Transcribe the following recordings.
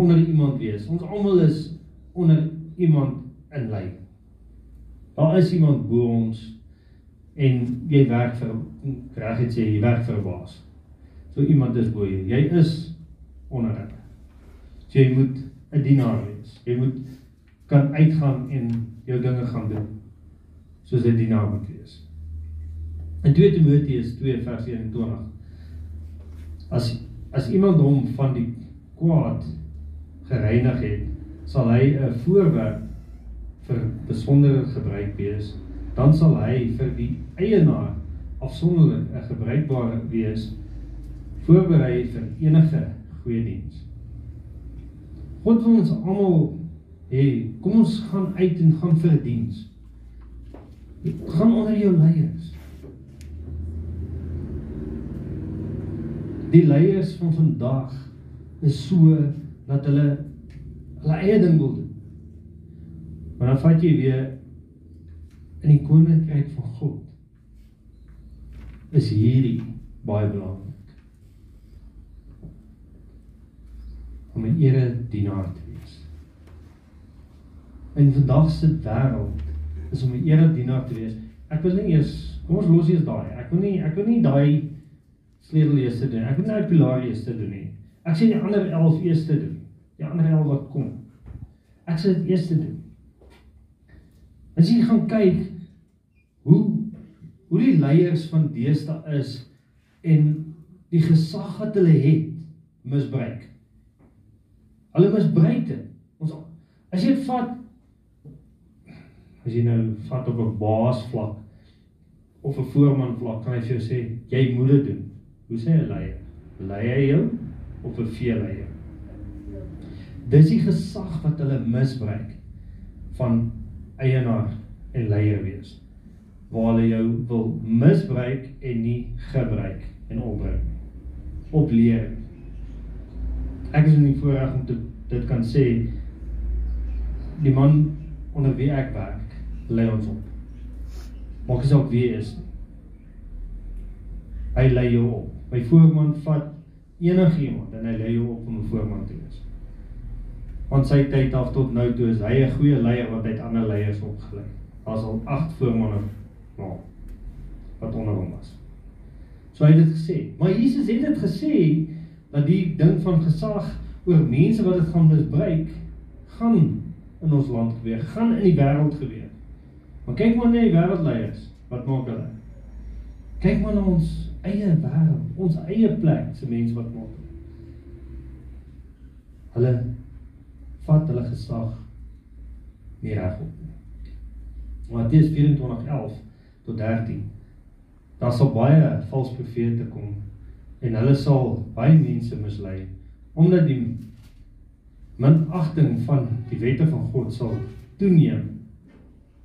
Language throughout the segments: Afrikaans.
onder iemand wees. Ons almal is onder iemand in lei. Daar is iemand bo ons en jy werk vir reg het sê jy werk vir 'n baas. So iemand is bo jou. Jy is onder hulle. So jy moet 'n dienaar wees. Jy moet kan uitgaan en jou dinge gaan doen soos 'n dienaar moet wees. In 2 Timoteus 2 vers 21 as as iemand hom van die kwaad gereinig het, sal hy 'n voorwerp vir besondere gebruik wees, dan sal hy vir die eienaar afsonderlik 'n gebruikbare wees voorberei vir enige goeie diens. God wil ons almal hê, kom ons gaan uit en gaan vir diens. Gaan onder jou leiers. Die leiers van vandag is so dat hulle hulle eie ding wil doen. Maar dan vat jy weer in die koninkryk van God. Is hierdie baie belangrik. Om 'n ere dienaar te wees. In vandag se wêreld is om 'n ere dienaar te wees. Ek wil nie eers kom ons los eers daai. Ek wil nie ek wil nie daai sleutel eers doen. Ek wil nie daai pilaar eers doen nie. Ek sê die ander 11 eers doen die ander hel wat kom. Ek sê dit eers te doen. As jy gaan kyk hoe hoe die leiers van deesdae is en die gesag wat hulle het misbruik. Hulle misbruik dit. Ons as jy vat as jy nou vat op 'n baasvlak of 'n voorman vlak kan hy vir jou sê jy moet dit doen. Hoe sê 'n leier? Lei hy jou of 'n vee leier? Dis die gesag wat hulle misbruik van eienaar en leier wees. Waar hulle jou wil misbruik en nie gebruik en opbring. Opleer. Ek is in die voorreg om te, dit kan sê die man onder wie ek werk, lei ons op. Maak nie saak wie is nie. Hy lei jou op. My voorman vat enigiemand en hy lei jou op om 'n voorman te wees van sy tyd af tot nou toe is hy 'n goeie leier wat uit ander leiers opgelei. Daar's al 8 voormanne nou wat onder hom was. So hy het dit gesê. Maar Jesus het dit gesê dat die ding van gesag oor mense wat dit gaan misbruik gaan in ons land gebeur, gaan in die wêreld gebeur. Maar kyk maar na die wêreldleiers, wat maak hulle? Kyk maar na ons eie wêreld, ons eie plek se mense wat maak. Hulle vat hulle gesag nie reg op nie. Matteus 24:11 tot 13. Daar sal baie valse profete kom en hulle sal baie mense mislei omdat die minagting van die wette van God sal toeneem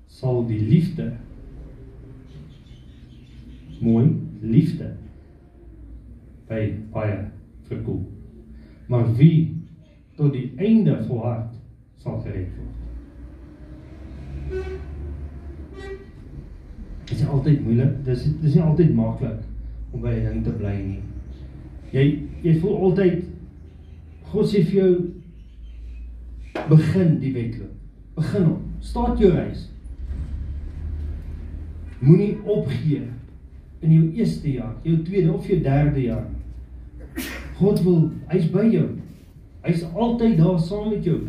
sal die liefde mooi liefde by baie verkoel. Maar wie tot die einde volhard sal gered word. Dit is altyd moeilik. Dis dis nie altyd maklik om by 'n ding te bly nie. Jy jy voel altyd God sê vir jou begin die wedloop. Begin hom. Start jou reis. Moenie opgee in jou eerste jaar, jou tweede of jou derde jaar. God wil hy's by jou. Hy's altyd daar saam met jou.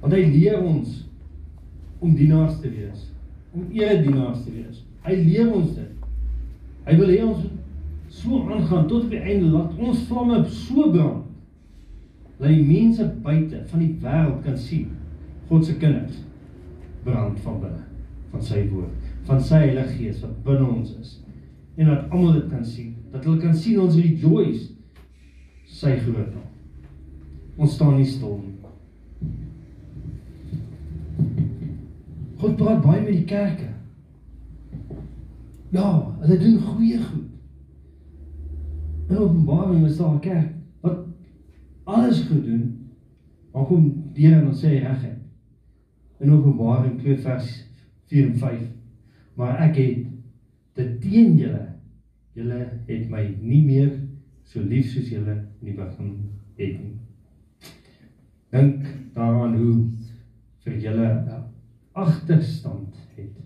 Want hy leer ons om dienaars te wees, om eredienaars te wees. Hy leer ons dit. Hy wil hê ons so aangaan tot op die einde laat ons vlamme so brand dat die mense buite van die wêreld kan sien God se kinders brand van binne van sy woord, van sy Heilige Gees wat binne ons is. En dat almal dit kan sien, dat hulle kan sien ons rejoice sy groot naam. Ons staan nie stil nie. God praat baie met die kerke. Ja, hulle doen goeie goed. In Openbaring is daar 'n kerk wat alles gedoen. Maar kom deur en ons sê regtig. In Openbaring 2 vers 4 en 5. Maar ek het dit teen julle. Julle het my nie meer so lief soos julle in die begin het nie. Dink daaraan hoe vir julle 'n agterstand het.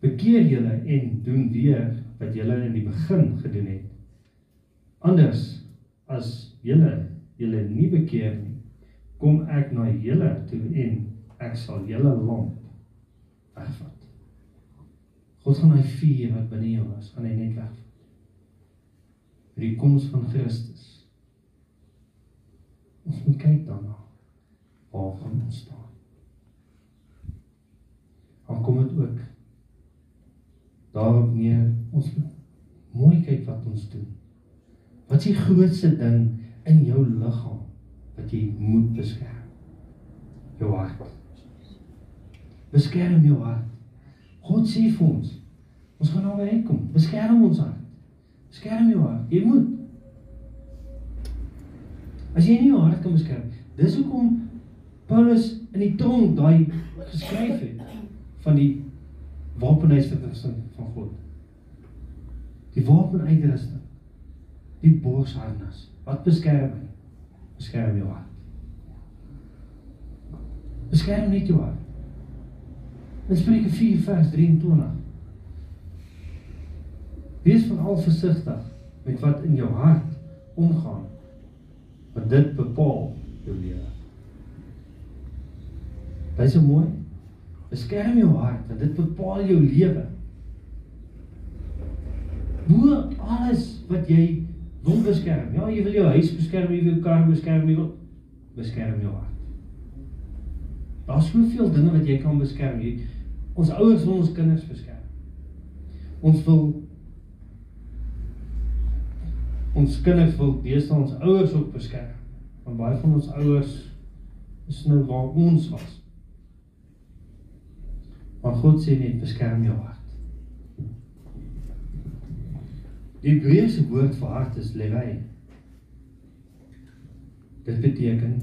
Bekeer julle en doen weer wat julle in die begin gedoen het. Anders as julle julle nie bekeer nie, kom ek na julle toe en ek sal julle lamp wegvat. God gaan hy vuur wat binne jou was, gaan hy net wegvat. Vir die koms van Christus. Ons moet kyk daarna. Waar gaan ons staan? Dan kom dit ook daarop neer ons mooi kyk wat ons doen. Wat is die grootste ding in jou liggaam wat jy moet beskerm? Jou hart. Beskerm jou hart. God sê vir ons, ons gaan nou uitkom. Beskerm ons hart. Beskerm jou hart. Jy moet. As jy nie jou hart kan beskerm, dis hoekom Paulus in die tronk daai geskryf het van die wapenhuisverrusting van God. Die wapenuitrusting. Die borsharnas. Wat beskerm my? Beskerm jou hart. Beskerm net jou hart. In Spreuke 4 vers 23. Wees veral versigtig met wat in jou hart omgaan. Want dit bepaal jou lewe. Dit is mooi. Beskerm jou hart want dit bepaal jou lewe. Bo alles wat jy wil beskerm. Ja, jy wil jou huis beskerm, jy wil jou kar beskerm, jy wil beskerm jou hart. Daar's soveel dinge wat jy kan beskerm. Jy, ons ouers wil ons kinders beskerm. Ons wil ons kinders wil deesdae ons ouers ook beskerm. Want baie van ons ouers is nou waar ons was. Maar God sê net beskerm jou hart. Die Hebreëse woord vir hart is lewei. Dit beteken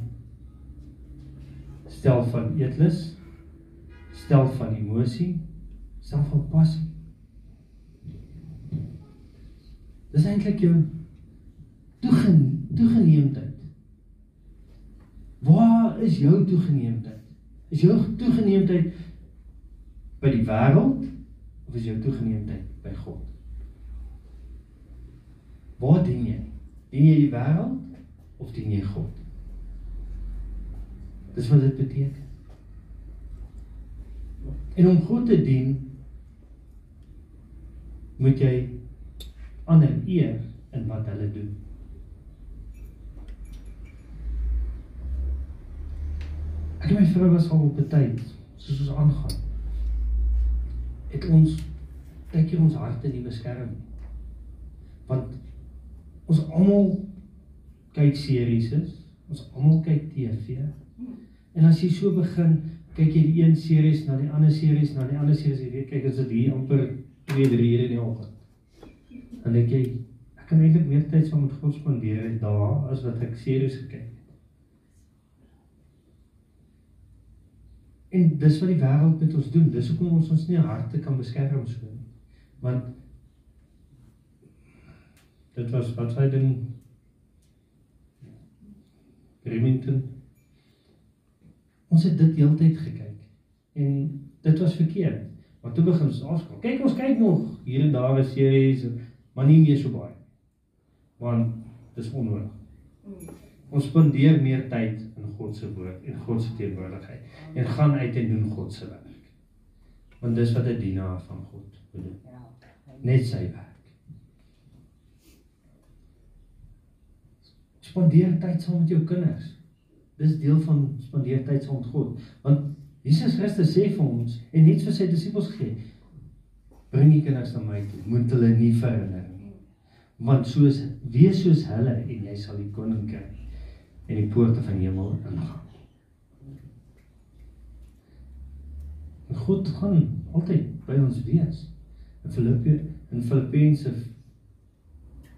stel van eetlus, stel van emosie, stel van passie. Dis eintlik jou toegen toegeneemdheid. Waar is jou toegeneemdheid? Is jou toegeneemdheid by die wêreld of is jou toegeneemdheid by God? Waar dien jy? Dien jy die wêreld of dien jy God? Dis wat dit beteken. En om God te dien moet jy ander eer in wat hulle doen. Ek en my vrou was al op 'n tyd soos ons aangaan het ons kyk hier ons harte nie beskerm. Want ons almal kyk series is ons almal kyk TV en as jy so begin kyk jy die een series na die ander series na die ander series jy weet kyk as dit hier amper 2 3 ure in die oggend. Dan dink jy ek kan eintlik meer tyd saam met God spandeer het daar as wat ek series gekyk En dis wat die wêreld met ons doen. Dis hoekom ons ons nie harte kan beskerm so nie. Want dit was wat hy doen Remington. Ons het dit heeltyd gekyk en dit was verkeerd. Maar toe begin ons afskaal. Kyk ons kyk nog hier en daar 'n series, maar nie meer so baie. Want dis onnodig. Mm. Ons spandeer meer tyd God se woord en God se teenwoordigheid en gaan uit en doen God se werk. Want dis wat 'n dienaar van God moet doen. Net sy werk. Spandeer tyd saam met jou kinders. Dis deel van spandeer tyd saam met God. Want Jesus Christus sê vir ons en net vir sy disippels gesê: Bring die kinders na my toe, moet hulle nie verhinder nie. Want soos wees soos hulle en jy sal die koninkryk en die poorte van die hemel ingaan. En God gaan altyd by ons wees. In Filippe in Filippense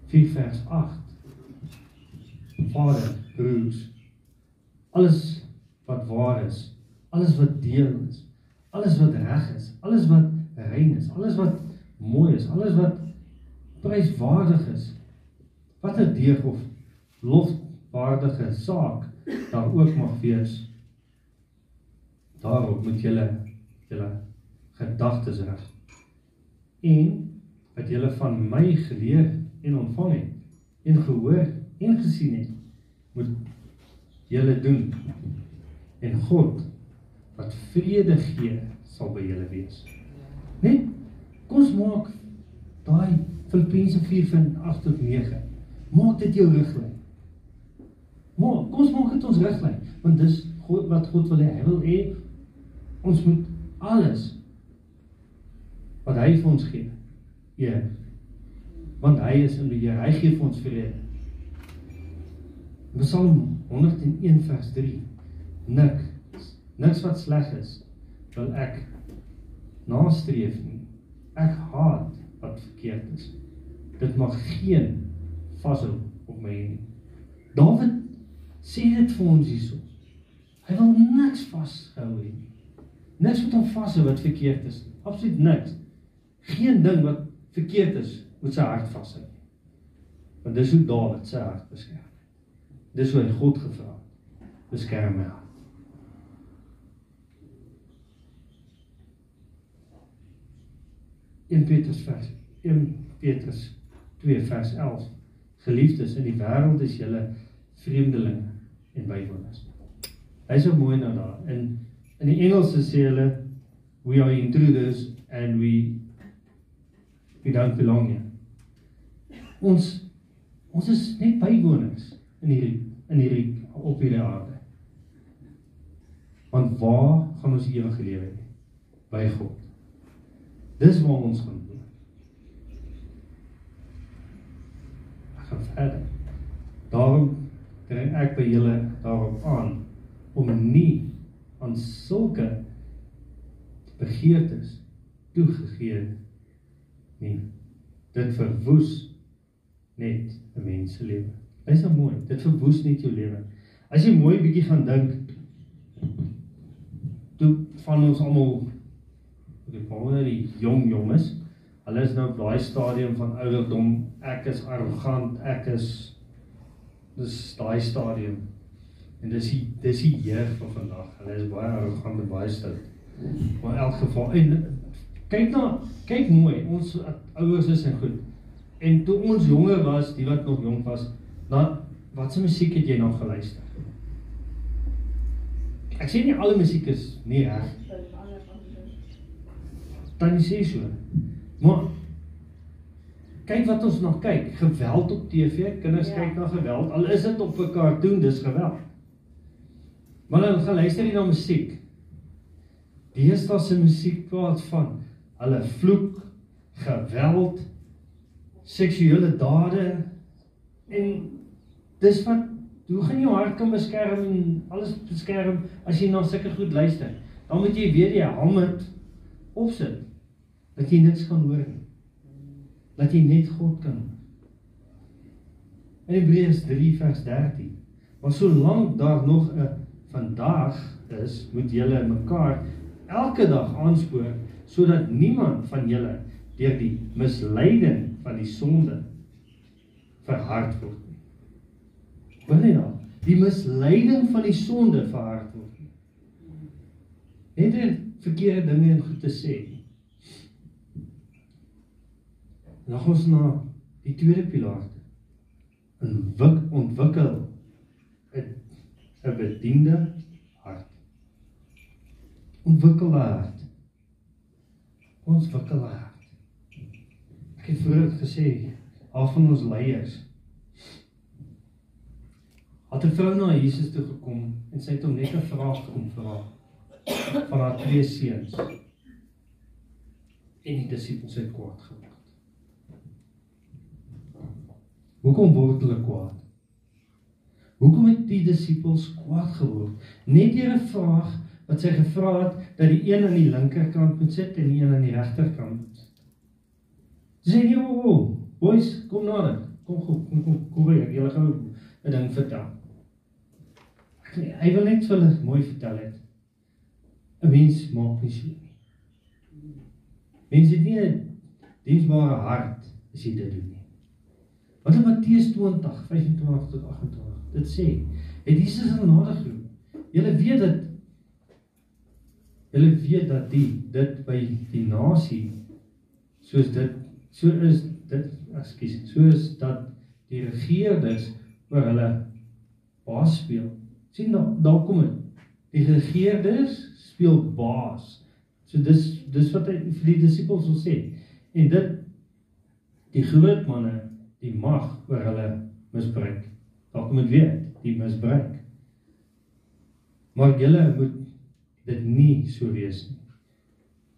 4 vers 8. Vader, broers, alles wat waar is, alles wat deel is, alles wat reg is, alles wat rein is, alles wat mooi is, alles wat pryswaardig is. Watter deeg of lof waardige saak daar ook mag wees. Daarop moet julle julle gedagtes rig. En wat julle van my geleer en ontvang het en gehoor en gesien het, moet julle doen. En God wat vrede gee, sal by julle wees. Net kom ons maak daai Filippense 4 van 8 tot 9. Maak dit jou riglyn. Maar kom ons maak dit ons riglyn, want dis God wat God wil hê. Hy wil hê ons moet alles wat hy vir ons gee. Ja. Want hy is in beheer. Hy gee vir ons vrede. Psalm 101 vers 3. Nik niks wat sleg is wil ek nastreef nie. Ek haat wat verkeerd is. Dit mag geen vashou op my nie. Dawid sê dit vir ons hierso. Hy wil niks vashou nie. Niks wat hom vashou wat verkeerd is. Absoluut niks. Geen ding wat verkeerd is moet sy hart vashou nie. Want dis hoe Dawid sy hart beskerm. Dis hoe hy God gevra het. Beskerm my hart. 1 Petrus vers 1 Petrus 2 vers 11 Geliefdes in die wêreld is julle vreemdelinge en bywoners. Hy so mooi nou daar. In in die Engels sê hulle we are intruders and we we don't belong here. Ons ons is net bywoners in hierdie in hierdie op hierdie aarde. Want waar gaan ons ewige lewe hê? By God. Dis waar ons gaan doen. Ek gaan verder. Daarom dring ek by julle daarop aan om nie aan sulke begeertes toegegee nie. Dit verwoes net 'n mens se lewe. Dis nou mooi. Dit verwoes net jou lewe. As jy mooi bietjie gaan dink, toe van ons almal die behalwe die jong jonges. Hulle is nou op daai stadium van ouderdom. Ek is arrogant, ek is dis daai stadium. En dis die dis die jeug van vandag. Hulle is baie arrogant en baie stout. Maar in elk geval en kyk na kyk mooi, ons ouers is en goed. En toe ons jonger was, die wat nog jonk was, dan watse musiek het jy nog geluister? Ek sê nie alle musiek is nie reg dan sê so. Maar kyk wat ons nog kyk, geweld op TV, kinders ja. kyk na geweld. Al is dit op 'n kartoon, dis geweld. Maar hulle gaan luister nie na musiek. Eerste se musiek praat van hulle vloek, geweld, seksuele dade en dis wat hoe gaan jou hart kan beskerm en alles beskerm as jy na sulke goed luister? Dan moet jy weet jy hom het opsit dat jy niks kan hoor nie. Dat jy net God kan. In Hebreërs 3 vers 13. Maar solank daar nog 'n vandag is, moet julle mekaar elke dag aanspoor sodat niemand van julle deur die misleiding van die sonde verhard word nie. Wil jy nou die misleiding van die sonde verhard word nie? Net 'n verkeerde dinge en goed te sê. Gaan ons na die tweede pilaar. In wik ontwikkel 'n 'n bediende hart. Ontwikkel hart. Ons ontwikkel hart. Ek het vroeër gesê af van ons leiers het 'n vrou na Jesus toe gekom en sy het hom net 'n vraag kom vra van haar twee seuns. En die disippels het kwaad geword. Hoekom word hulle kwaad? Hoekom het die disippels kwaad geword? Net deur 'n vraag wat sy gevra het dat die een aan die linkerkant moet sit en die een aan die regterkant. Sê jy, "O, oh, boys, kom nader. Kom kom kom kom kom weer. Julle gaan 'n ding vertel." Hy wil net vir hulle mooi vertel het. 'n Mens maak nie so nie. Mens het nie 'n diensbare hart as jy dit doen nie. Wat in Matteus 20, 25 tot 28. Dit sê: het Jesus hulle nader geroep. Julle weet dat julle weet dat die dit by die nasie soos dit so is dit ekskuus soos dat die regerders oor hulle baas speel. sien daar daar kom dit. Die regerders speel baas. So dis dis wat hy vir die disippels wil sê. En dit die groot manne die mag oor hulle misbruik. Dalk moet weet, die misbruik. Maar julle moet dit nie so wees nie.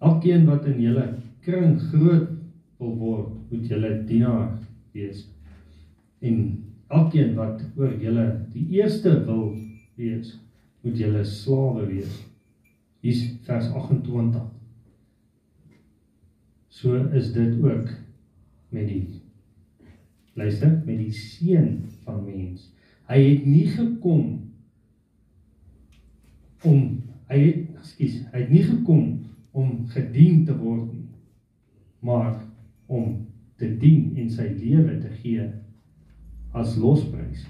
Elkeen wat in julle kring groot wil word, moet julle dienaar wees. En elkeen wat oor julle die eerste wil wees, moet julle slawe wees. Hier's vers 28. So is dit ook met die luister met die seun van mens. Hy het nie gekom om hy het ekskuus, hy het nie gekom om gedien te word nie, maar om te dien en sy lewe te gee as losprys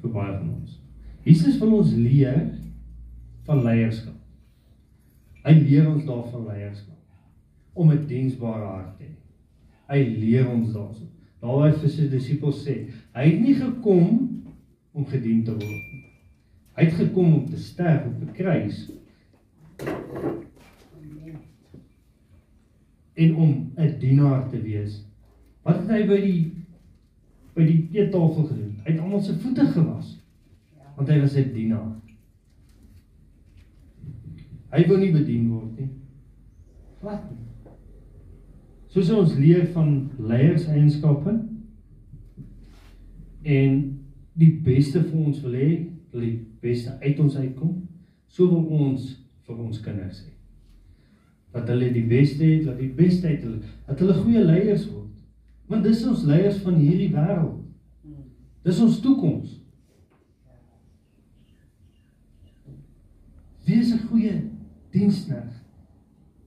vir baie van ons. Jesus wil ons leer van leierskap. Hy leer ons daarvan leierskap om 'n diensbare hart te hê. Hy leer ons daarso. Daar hy vir sy disippels sê, hy het nie gekom om gedien te word nie. Hy het gekom om te sterf op 'n kruis. En om 'n dienaar te wees. Wat het hy by die by die eettafel gedoen? Hy het almal se voete gewas. Want hy was 'n dienaar. Hy wou nie bedien word nie. Wat? Soos ons leer van leierseienskappe en die beste vir ons wil hê, wil die beste uit ons uitkom, so wil ons vir ons kinders hê. Dat hulle die beste het, dat die beste uit hulle, dat hulle goeie leiers word. Want dis ons leiers van hierdie wêreld. Dis ons toekoms. Wees 'n goeie diensknegt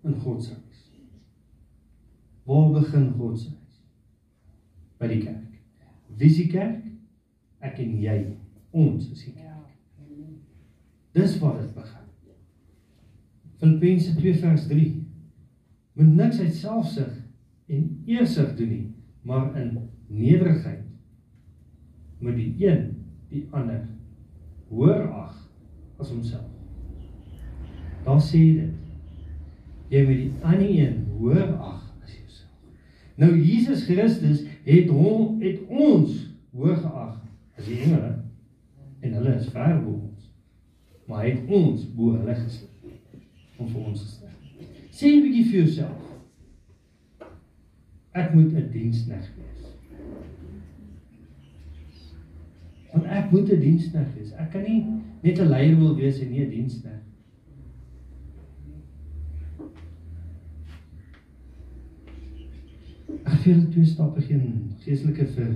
in God se. Waar begin God se huis? By die kerk. Wie is die kerk? Ek en jy. Ons is die kerk. Dis waar dit begin. Filippense 2 vers 3. Moet niks uit selfsug en eersug doen nie, maar in nederigheid moet die een die ander hoër ag as homself. Daar sê dit. Jy moet die ander een hoër ag. Nou Jesus Christus het hom het ons hoog geag as die engele en hulle is ver bo ons. Maar hy het ons bo hulle gestel om vir ons te stel. Sê 'n bietjie vir jouself. Ek moet 'n diensknegt wees. Want ek moet 'n diensknegt wees. Ek kan nie net 'n leier wil wees en nie 'n diensknegt. Ek wil twee stappe geen geestelike vir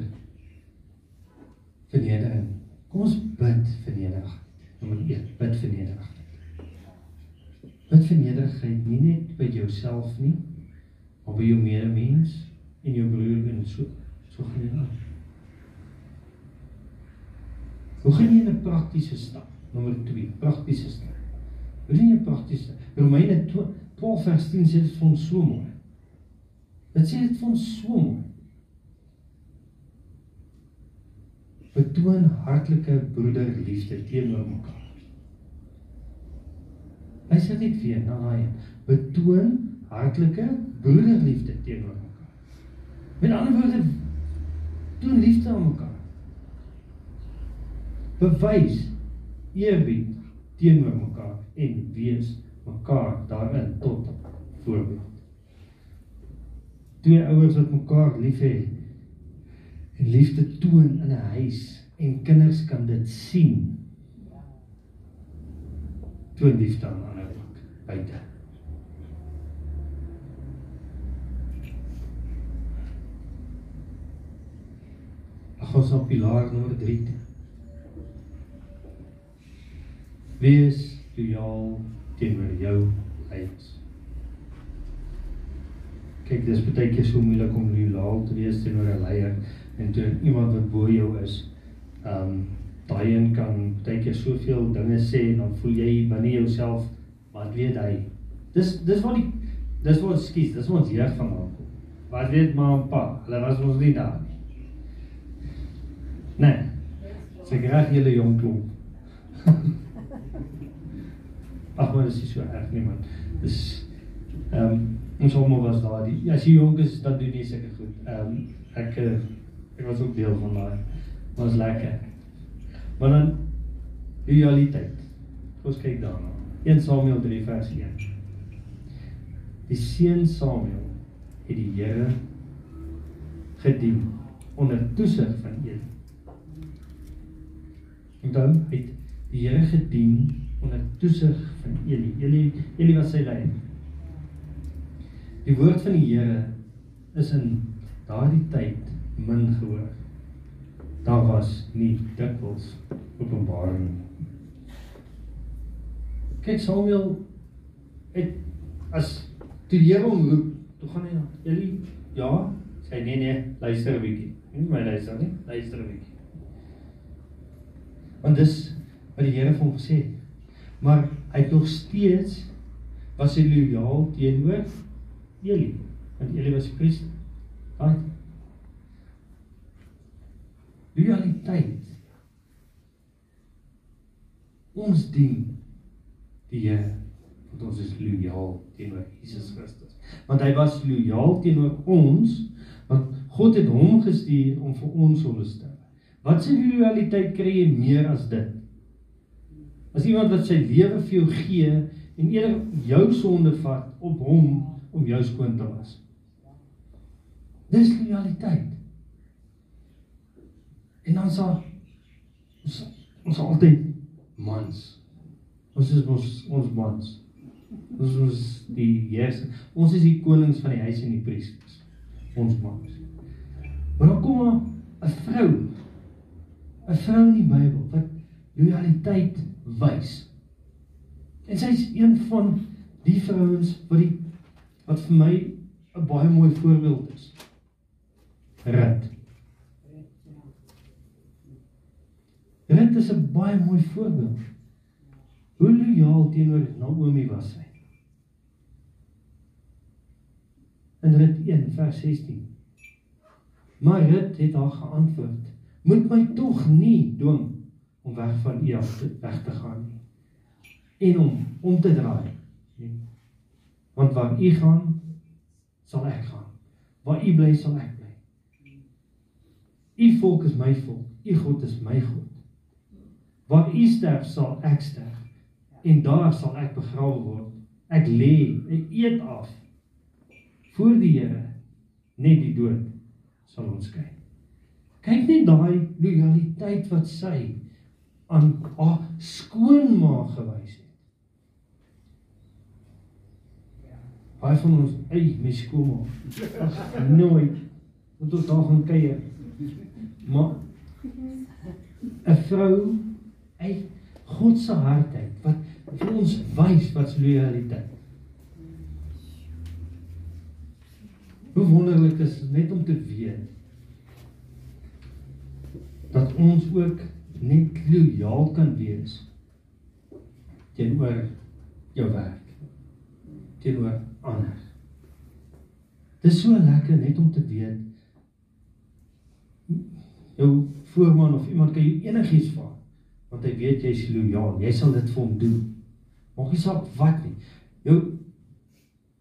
vernedering. Kom ons bid vir nederigheid. Nommer 1, bid vir nederigheid. Bid vir nederigheid nie net by jouself nie, maar by jou medemens en jou broer en so so gaan. Hoe gaan jy 'n praktiese stap? Nommer 2, praktiese stap. Wil jy 'n praktiese? Romeine 12 vers 10 sê dit vir ons so mooi. Dit sê dit ons so mooi. betoon hartlike broederliefde teenoor mekaar. Hy sê dit weer na daai betoon hartlike broederliefde teenoor mekaar. Met ander woorde doen liefde aan mekaar. Bewys eerbied teenoor mekaar en wees mekaar daarin tot voorbeeld. Twee ouers wat mekaar liefhet en liefde toon in 'n huis en kinders kan dit sien. Toon liefde aan ander ook buite. Ag ons op pilaar nommer 3. Wees loyaal teenoor jou eiers. Kyk, dis baie keer so moeilik om loyaal te wees teenoor 'n leier en toe iemand wat bo jou is, ehm um, daai een kan baie keer soveel dinge sê en dan voel jy binne jouself wat weet hy. Dis dis wat die dis wat skies, dis wat ons hier vandaan kom. Wat weet ma en pa? Hulle was ons nie daar nie. Nee. Sy graag julle jong klomp. Ag maar dis so erg nie man. Dis ehm um, ons almal was daar. Die as jy jonk is, dan doen jy seker goed. Ehm um, ek eh, ek was ook deel van daai. Was lekker. Maar dan realiteit. Ons kyk daarna. 1 Samuel 3 vers 1. Die seun Samuel het die Here gedien onder toesig van Eli. En dan het die Here gedien onder toesig van Eli. Eli Eli was sy leier. Die woord van die Here is in daardie tyd min gehoor. Daar was nie dikwels openbaring. Kyk Samuel het as toe die Here hom roep, toe gaan hy na Eli, ja, sê nee nee, luister 'n bietjie. Nie my luister nie, luister 'n bietjie. Want dis wat die Here vir hom gesê het. Maar hy het nog steeds was hy lojaal teenoor Eli, want Eli was priester. Daai Loyaliteit. Ons dien die Here want ons is lojaal teenoor Jesus Christus. Want hy was lojaal teenoor ons want God het hom gestuur om vir ons sonde te sterf. Wat se loyaliteit kry jy meer as dit? As iemand wat sy lewe vir jou gee en eerder jou sonde vat op hom om jou skoon te was. Dis loyaliteit. En dan sal ons ons altyd mans. Ons is ons ons mans. Ons is die Jesus. Ons is die konings van die huis en die priesters. Ons mans. Maar dan kom 'n vrou 'n vrou in die Bybel wat loyaliteit wys. En sy is een van die vrouens wat die wat vir my 'n baie mooi voorbeeld is. Rut. Rut is 'n baie mooi voorbeeld. Hoe lojaal teenoor Naomi was sy? In Rut 1 vers 16. Maar Rut het haar geantwoord: "Moet my tog nie dwing om weg van U af te weg te gaan nie en om om te draai nie. Want waar U gaan, sal ek gaan. Waar U bly, sal ek bly. U volk is my volk, U God is my God. Waar U sterf, sal ek sterf en daar sal ek begrawe word. Ek lê, ek eet af voor die Here, net die dood sal ons skei. Kyk net daai lojaliteit wat sy aan haar skoonma gewys het. Baie van ons, ey, my skoonma. Nooit moet ons daar gaan kuier. Maar 'n vrou, ey, God se hartheid wat vir ons wys wat lojaliteit. Hoe wonderlik is net om te weet dat ons ook net lojaal kan wees teenoor jou werk teenoor ander. Dis so lekker net om te weet jou voorman of iemand kan jou enigiets vra want hy weet jy's lojaal. Jy sal dit vir hom doen. Maak nie saak wat nie. Jou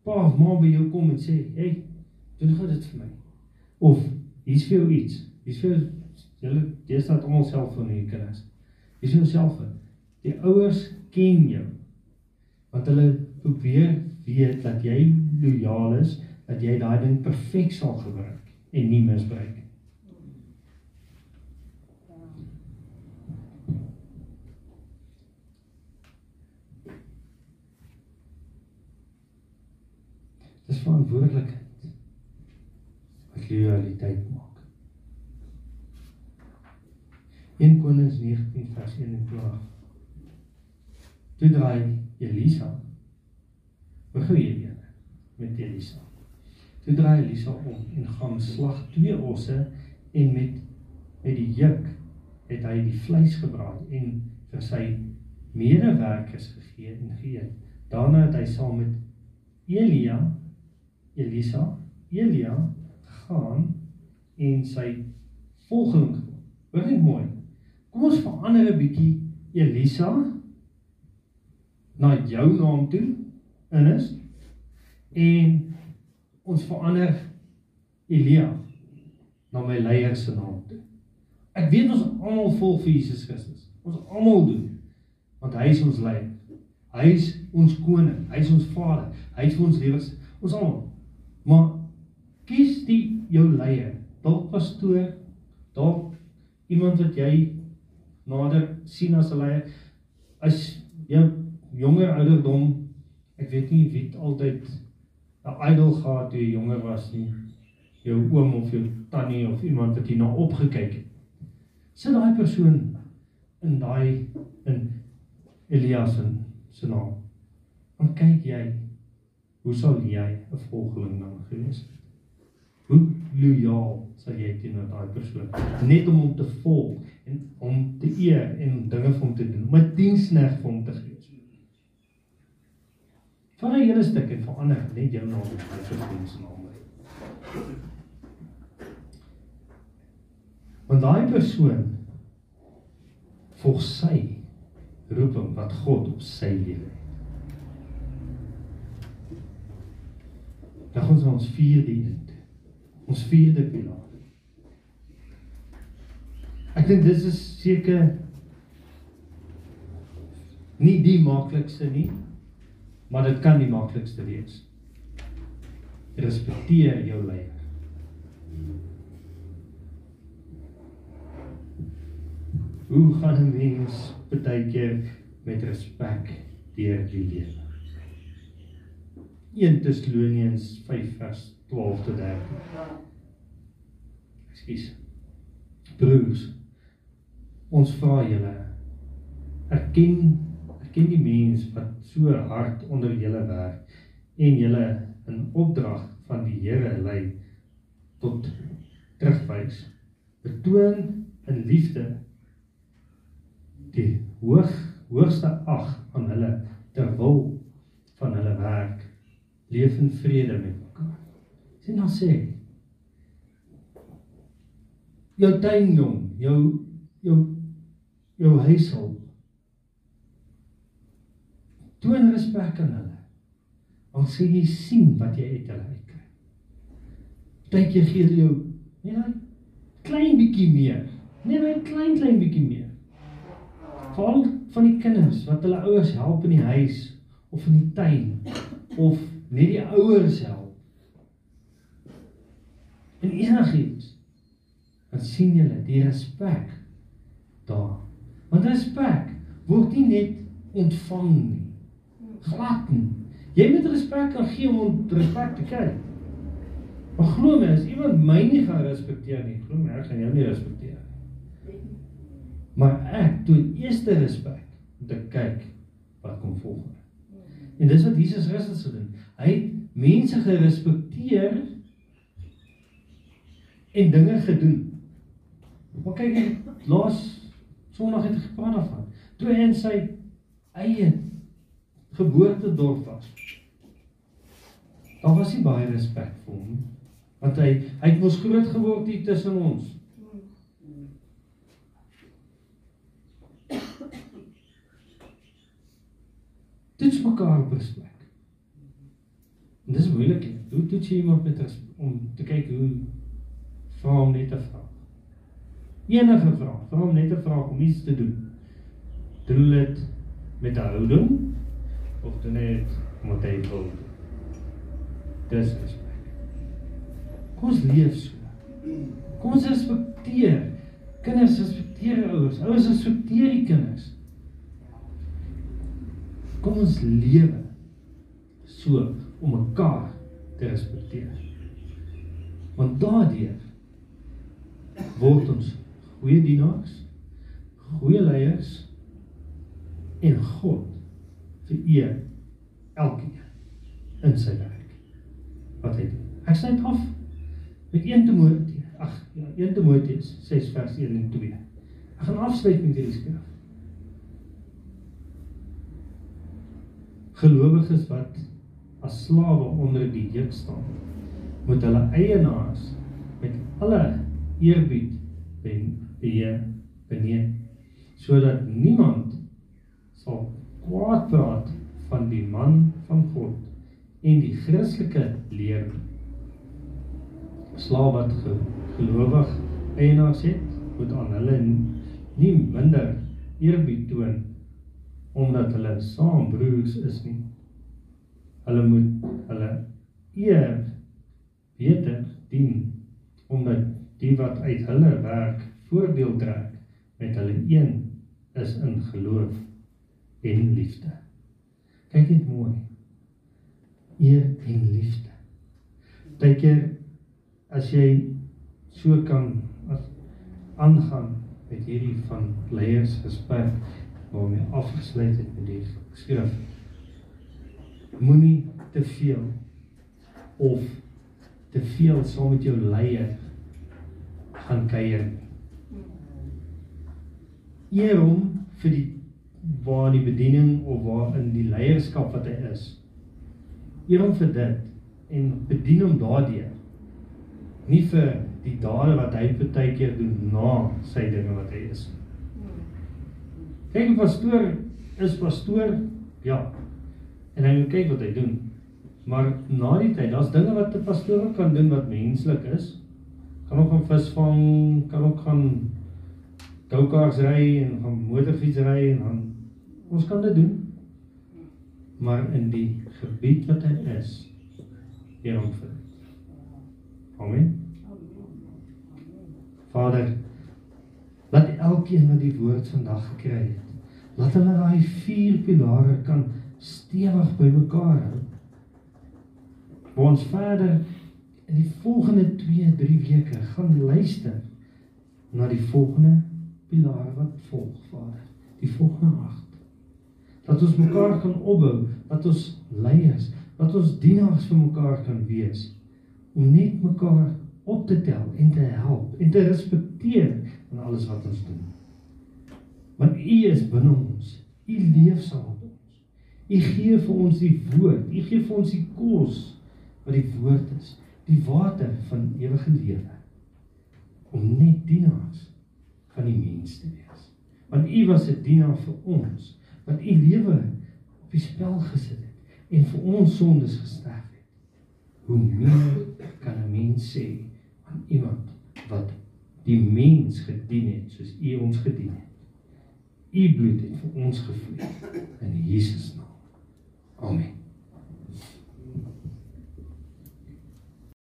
pa of ma by jou kom en sê, "Hey, doen gou dit vir my." Of hier's vir jou iets. Hier's vir julle dis dat almal self van hierdie kinders. Hier's vir jouself. Die ouers ken jou. Want hulle probeer weet dat jy lojaal is, dat jy daai ding perfek sal gebruik en nie misbruik nie. Dis verantwoordelikheid wat loyaliteit maak. 1 Konings 19 vers 21. Toe draai Elisa. Begin hier met Elisa. Toe draai Elisa om en gaan slag twee osse en met met die juk het hy die vleis gebraai en vir sy medewerkers gegee en geëet. Daarna het hy saam met Elia, Elisa, Elia gaan en sy volgeling. Hoor net mooi. Kom ons verander 'n bietjie Elisa na jou naam toe in is en ons verander Elia na my leier se naam toe. Ek weet ons almal volg vir Jesus Christus. Ons almal doen. Want hy is ons leier. Hy is ons koning. Hy is ons Vader. Hy het vir ons lewens ons almal. Maar kies die jou leier. Dalk pastoor, dalk iemand wat jy nader sien as 'n leier. As jy jonger ouderdom, ek weet nie wie altyd 'n idol gehad toe jy jonger was nie. Jou oom of jou tannie of iemand wat jy na opgekyk het. Sit daai persoon in daai in Elias se naam. En kyk jy hoe sal jy 'n volgeling dan gewees het? Hoe lojaal sal jy teenoor daai persoon net om hom te volg en om te eer en dinge vir hom te doen, om 'n diensneg vir hom te gee. Van 'n hele stuk en verander net jou naam op vriend se naam. Want daai persoon volg sy roeping wat God op sy lewe het. Dan ons ons vierde een. Ons vierde pilaar. Ek dink dis is seker nie die maklikste nie, maar dit kan die maklikste wees. Respekteer jou leier. Hoe gaan 'n mens baie keer met respek deur die lewe? 1 Tessalonians 5 vers 12 tot 13. Ekskuus. Broers, ons vra julle erken erken die mens wat so hard onder julle werk en julle in opdrag van die Here lei tot terugwys betoon in liefde die hoog hoogste ag aan hulle ter wil van hulle werk leef in vrede met mekaar sien dan sê jou tuinjong jou jou jou huishulp. Toon respek aan hulle. Want sê jy sien wat jy uit hulle uitkry. Partyke gee hulle jou net 'n klein bietjie meer. Net 'n klein klein bietjie meer. Val van die kinders wat hulle ouers help in die huis of in die tuin of net die ouers help. En enigiets. Dan sien julle die respek daar. Want respek word nie net ontvang nie. Glad nie. Jy moet respek kan gee om respek te kry. Maar glo my, as iemand my nie gaan respekteer nie, glo my, ek gaan jou nie respekteer nie. Maar ek doen eerste respek om te kyk wat kom volgende. En dis wat Jesus Christus gedoen. Hy het mense gerespekteer en dinge gedoen. Maar kyk, laas Sondag het gepraat daarvan. Toe hy in sy eie geboortedorp was. Daar was nie baie respek vir hom want hy hy het mos groot geword hier tussen ons. Is mekaar op respek. En dis moeilik. Hoe toets jy iemand met om te kyk hoe vra hom net 'n vraag. Enige vraag, vra hom net 'n vraag om iets te doen. Doen dit met 'n houding of doen dit omdat hy wil. Dis respek. Kom ons leef so. Kom ons respekteer. Kinders respekteer ouers, ouers respekteer die kinders. Kom ons lewe so om mekaar te respekteer. Want daardeur word ons goeie dienaars, goeie leiers en God vereer elkeen in sy werk wat hy doen. Ek sluit af met 1 Timoteus, ag ja, 1 Timoteus 6 vers 1 en 2. Ek gaan afsluit met hierdie skrif. Gelowiges wat as slawe onder die juk staan, moet hulle eienaars met alle eerbied ben beheer beneem sodat niemand sal kwaad praat van die man van God en die Christelike leer. Slawe wat gelowig eienaars het, moet aan hulle nie minder eerbied toon omdat hulle saam broers is nie. Hulle moet hulle eer beter dien omdat die wat uit hulle werk voordeel trek met hulle een is in geloof en liefde. Kyk net mooi. Eer en liefde. Partykeer as jy so kan as aangaan met hierdie van leiers gesprek waarmee afgesluit het met die skrif. Moenie te veel of te veel saam met jou leier gaan kuier. Eer hom vir die waar die bediening of waar in die leierskap wat hy is. Eer hom vir dit en bedien hom daardeur. Nie vir die dade wat hy baie keer doen na sy dinge wat hy is. Kyk, 'n pastoor is pastoor, ja. En hy moet kyk wat hy doen. Maar na die tyd, daar's dinge wat 'n pastoor kan doen wat menslik is. Kan ook gaan visvang, kan ook gaan go-karts ry en gaan motorfiets ry en dan ons kan dit doen. Maar in die gebied wat hy is, hier om vir. Amen. Vader, laat elkeen wat die woord vandag gekry het, laat hulle daai vier pilare kan stewig bymekaar hou. Waar ons verder in die volgende 2, 3 weke gaan luister na die volgende pilare wat volg, Vader. Die volgende 8. Dat ons mekaar kan opbou, dat ons leiers, dat ons dienaars vir mekaar kan wees om net mekaar op te tel en te help en te respekteer in alles wat ons doen. Want U is binne ons. U leef saam met ons. U gee vir ons die woord. U gee vir ons die kos wat die woord is, die water van ewige lewe om net dienaars van die mens te wees. Want U was 'n dienaar vir ons, wat U lewe op die spel gesit het en vir ons sondes gesterf het. Hoe meer kan 'n mens sê aan iemand wat die mens gedien het soos U ons gedien het? U bloed het vir ons gevloei in Jesus